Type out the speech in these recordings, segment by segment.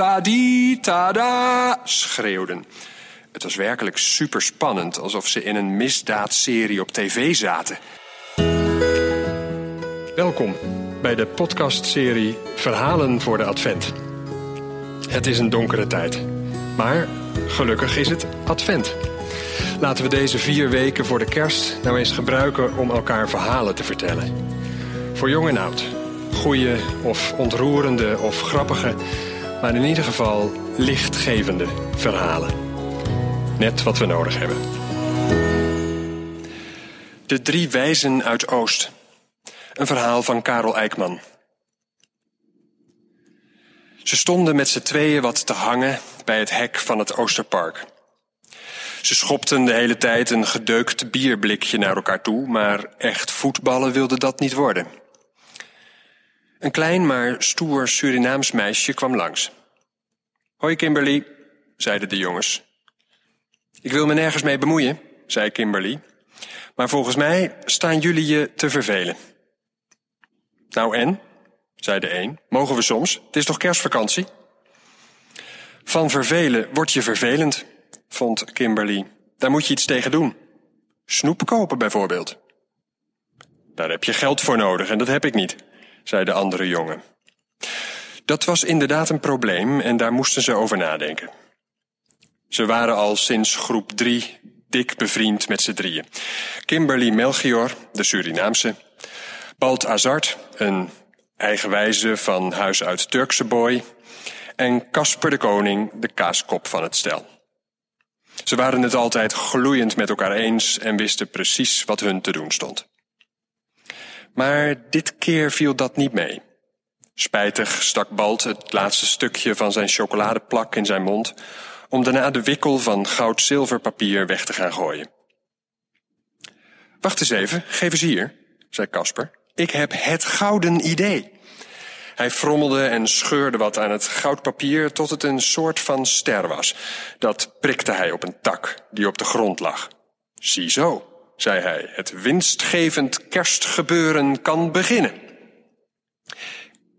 Tadi, tada, schreeuwden. Het was werkelijk superspannend, alsof ze in een misdaadserie op tv zaten. Welkom bij de podcastserie Verhalen voor de Advent. Het is een donkere tijd, maar gelukkig is het Advent. Laten we deze vier weken voor de kerst nou eens gebruiken om elkaar verhalen te vertellen. Voor jong en oud. Goeie of ontroerende of grappige, maar in ieder geval lichtgevende verhalen. Net wat we nodig hebben. De drie wijzen uit Oost. Een verhaal van Karel Eijkman. Ze stonden met z'n tweeën wat te hangen bij het hek van het Oosterpark. Ze schopten de hele tijd een gedeukt bierblikje naar elkaar toe, maar echt voetballen wilde dat niet worden. Een klein maar stoer Surinaams meisje kwam langs. Hoi Kimberly, zeiden de jongens. Ik wil me nergens mee bemoeien, zei Kimberly. Maar volgens mij staan jullie je te vervelen. Nou en? zei de een. Mogen we soms? Het is toch kerstvakantie? Van vervelen word je vervelend, vond Kimberly. Daar moet je iets tegen doen. Snoep kopen bijvoorbeeld. Daar heb je geld voor nodig en dat heb ik niet, zei de andere jongen. Dat was inderdaad een probleem en daar moesten ze over nadenken. Ze waren al sinds groep drie dik bevriend met z'n drieën. Kimberly Melchior, de Surinaamse. Balt Azart, een eigenwijze van huis uit Turkse boy. En Casper de Koning, de kaaskop van het stel. Ze waren het altijd gloeiend met elkaar eens en wisten precies wat hun te doen stond. Maar dit keer viel dat niet mee. Spijtig stak Balt het laatste stukje van zijn chocoladeplak in zijn mond, om daarna de wikkel van goud-zilverpapier weg te gaan gooien. Wacht eens even, geef eens hier, zei Casper. Ik heb het gouden idee. Hij frommelde en scheurde wat aan het goudpapier tot het een soort van ster was. Dat prikte hij op een tak die op de grond lag. Ziezo, zei hij, het winstgevend kerstgebeuren kan beginnen.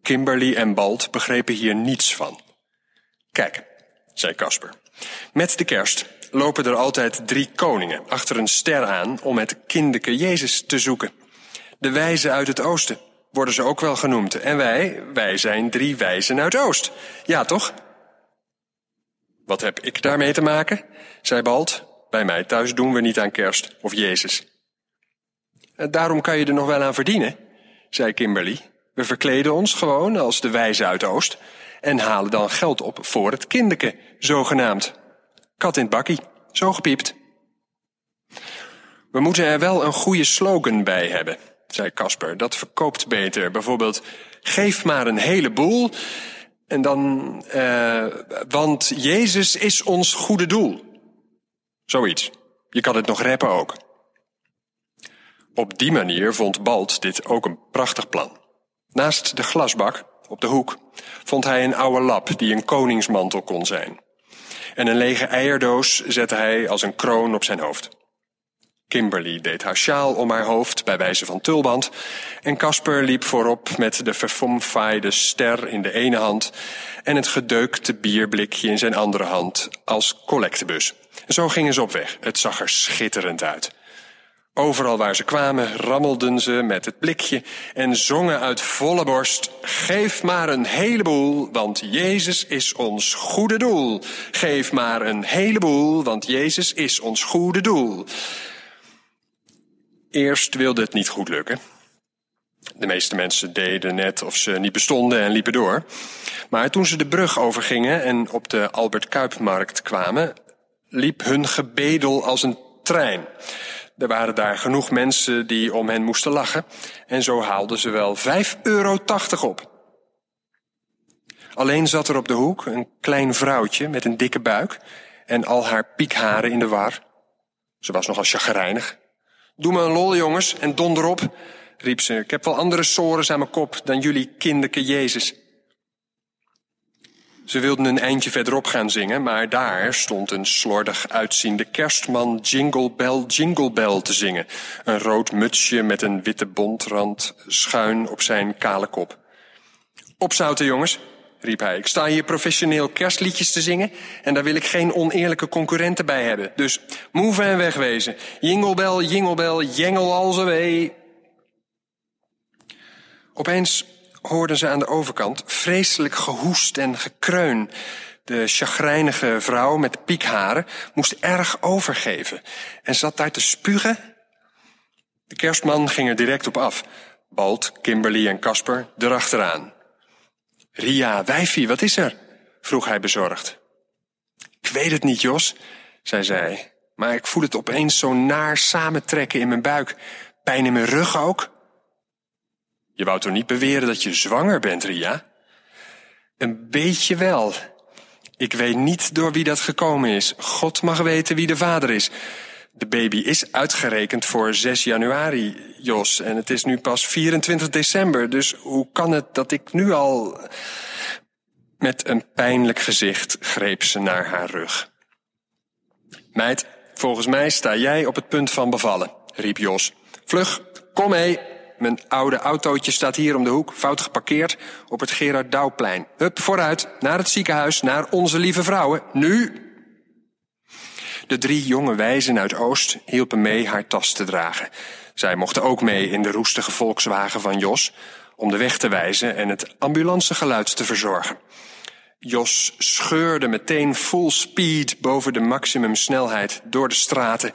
Kimberly en Balt begrepen hier niets van. Kijk, zei Casper. Met de kerst lopen er altijd drie koningen achter een ster aan om het kinderke Jezus te zoeken. De wijzen uit het oosten worden ze ook wel genoemd. En wij, wij zijn drie wijzen uit Oost. Ja, toch? Wat heb ik daarmee te maken? zei Balt. Bij mij thuis doen we niet aan kerst of Jezus. Daarom kan je er nog wel aan verdienen, zei Kimberly. We verkleden ons gewoon als de wijzen uit Oost en halen dan geld op voor het kinderke, zogenaamd. Kat in het bakkie, zo gepiept. We moeten er wel een goede slogan bij hebben, zei Casper. Dat verkoopt beter. Bijvoorbeeld, geef maar een heleboel. En dan, uh, want Jezus is ons goede doel. Zoiets. Je kan het nog rappen ook. Op die manier vond Balt dit ook een prachtig plan. Naast de glasbak, op de hoek, vond hij een oude lap die een koningsmantel kon zijn. En een lege eierdoos zette hij als een kroon op zijn hoofd. Kimberly deed haar sjaal om haar hoofd bij wijze van tulband. En Casper liep voorop met de verfomfaaide ster in de ene hand en het gedeukte bierblikje in zijn andere hand als collectebus. Zo gingen ze op weg. Het zag er schitterend uit. Overal waar ze kwamen rammelden ze met het blikje en zongen uit volle borst: Geef maar een heleboel, want Jezus is ons goede doel. Geef maar een heleboel, want Jezus is ons goede doel. Eerst wilde het niet goed lukken. De meeste mensen deden net of ze niet bestonden en liepen door. Maar toen ze de brug overgingen en op de Albert Kuipmarkt kwamen, liep hun gebedel als een trein. Er waren daar genoeg mensen die om hen moesten lachen en zo haalden ze wel 5,80 euro op. Alleen zat er op de hoek een klein vrouwtje met een dikke buik en al haar piekharen in de war. Ze was nogal chagrijnig Doe me een lol, jongens, en donder op, riep ze. Ik heb wel andere sores aan mijn kop dan jullie kinderke Jezus. Ze wilden een eindje verderop gaan zingen, maar daar stond een slordig uitziende kerstman Jingle Bell, Jingle Bell te zingen. Een rood mutsje met een witte bontrand schuin op zijn kale kop. Opzouten, jongens, riep hij. Ik sta hier professioneel kerstliedjes te zingen en daar wil ik geen oneerlijke concurrenten bij hebben. Dus move en wegwezen. Jinglebel, jinglebel, jengel als wee. Opeens hoorden ze aan de overkant vreselijk gehoest en gekreun. De chagrijnige vrouw met piekharen moest erg overgeven en zat daar te spugen. De kerstman ging er direct op af. Balt, Kimberly en Casper erachteraan. Ria, wijfie, wat is er? vroeg hij bezorgd. Ik weet het niet, Jos, zei zij, maar ik voel het opeens zo naar samentrekken in mijn buik. Pijn in mijn rug ook. Je wou toch niet beweren dat je zwanger bent, Ria? Een beetje wel. Ik weet niet door wie dat gekomen is. God mag weten wie de vader is. De baby is uitgerekend voor 6 januari, Jos. En het is nu pas 24 december. Dus hoe kan het dat ik nu al... Met een pijnlijk gezicht greep ze naar haar rug. Meid, volgens mij sta jij op het punt van bevallen, riep Jos. Vlug, kom mee. Mijn oude autootje staat hier om de hoek, fout geparkeerd, op het Gerard Douwplein. Hup, vooruit, naar het ziekenhuis, naar onze lieve vrouwen. Nu! De drie jonge wijzen uit Oost hielpen mee haar tas te dragen. Zij mochten ook mee in de roestige Volkswagen van Jos, om de weg te wijzen en het ambulancegeluid te verzorgen. Jos scheurde meteen full speed boven de maximumsnelheid door de straten,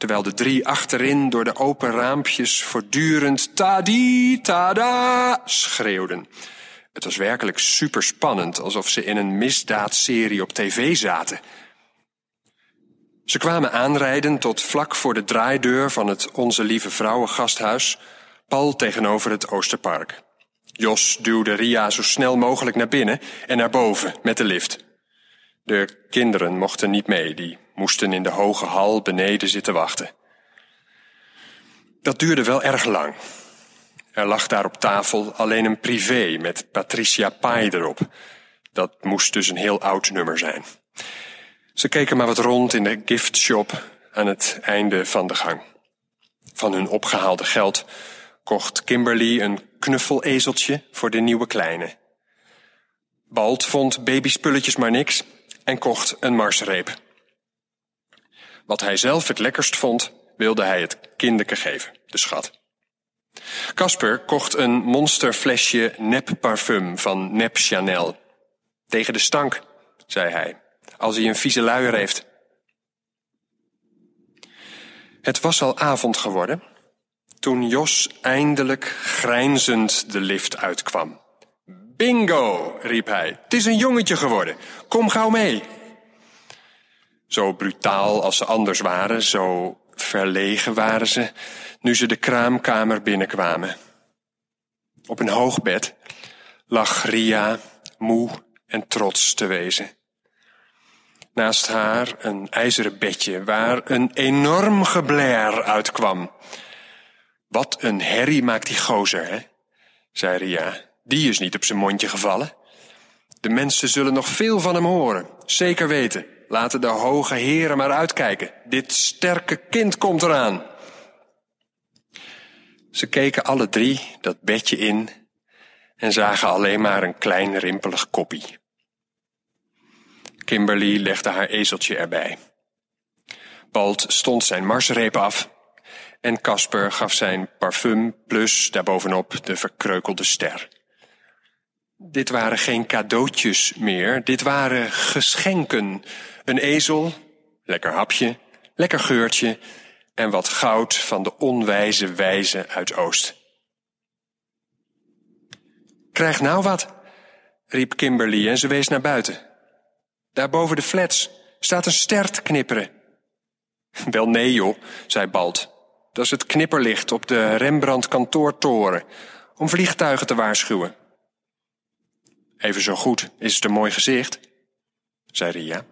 terwijl de drie achterin door de open raampjes voortdurend tadi tada schreeuwden. Het was werkelijk superspannend, alsof ze in een misdaadserie op tv zaten. Ze kwamen aanrijden tot vlak voor de draaideur van het Onze Lieve Vrouwen gasthuis, pal tegenover het Oosterpark. Jos duwde Ria zo snel mogelijk naar binnen en naar boven met de lift. De kinderen mochten niet mee, die moesten in de hoge hal beneden zitten wachten. Dat duurde wel erg lang. Er lag daar op tafel alleen een privé met Patricia Pai erop. Dat moest dus een heel oud nummer zijn. Ze keken maar wat rond in de giftshop aan het einde van de gang. Van hun opgehaalde geld kocht Kimberly een knuffelezeltje voor de nieuwe kleine. Balt vond babyspulletjes maar niks en kocht een marsreep. Wat hij zelf het lekkerst vond, wilde hij het kinderke geven, de schat. Casper kocht een monsterflesje nep parfum van Nep Chanel. Tegen de stank, zei hij, als hij een vieze luier heeft. Het was al avond geworden toen Jos eindelijk grijnzend de lift uitkwam. Bingo, riep hij. Het is een jongetje geworden. Kom gauw mee. Zo brutaal als ze anders waren, zo verlegen waren ze, nu ze de kraamkamer binnenkwamen. Op een hoog bed lag Ria, moe en trots te wezen. Naast haar een ijzeren bedje waar een enorm geblair uitkwam. Wat een herrie maakt die gozer, hè? zei Ria. Die is niet op zijn mondje gevallen. De mensen zullen nog veel van hem horen, zeker weten. Laten de hoge heren maar uitkijken. Dit sterke kind komt eraan. Ze keken alle drie dat bedje in en zagen alleen maar een klein rimpelig koppie. Kimberly legde haar ezeltje erbij. Balt stond zijn marsreep af en Casper gaf zijn parfum plus daarbovenop de verkreukelde ster. Dit waren geen cadeautjes meer, dit waren geschenken. Een ezel, lekker hapje, lekker geurtje en wat goud van de onwijze wijze uit Oost. Krijg nou wat, riep Kimberly en ze wees naar buiten. Daar boven de flats staat een ster te knipperen. Wel nee joh, zei Balt. Dat is het knipperlicht op de Rembrandt kantoortoren om vliegtuigen te waarschuwen. Even zo goed is het een mooi gezicht, zei Ria.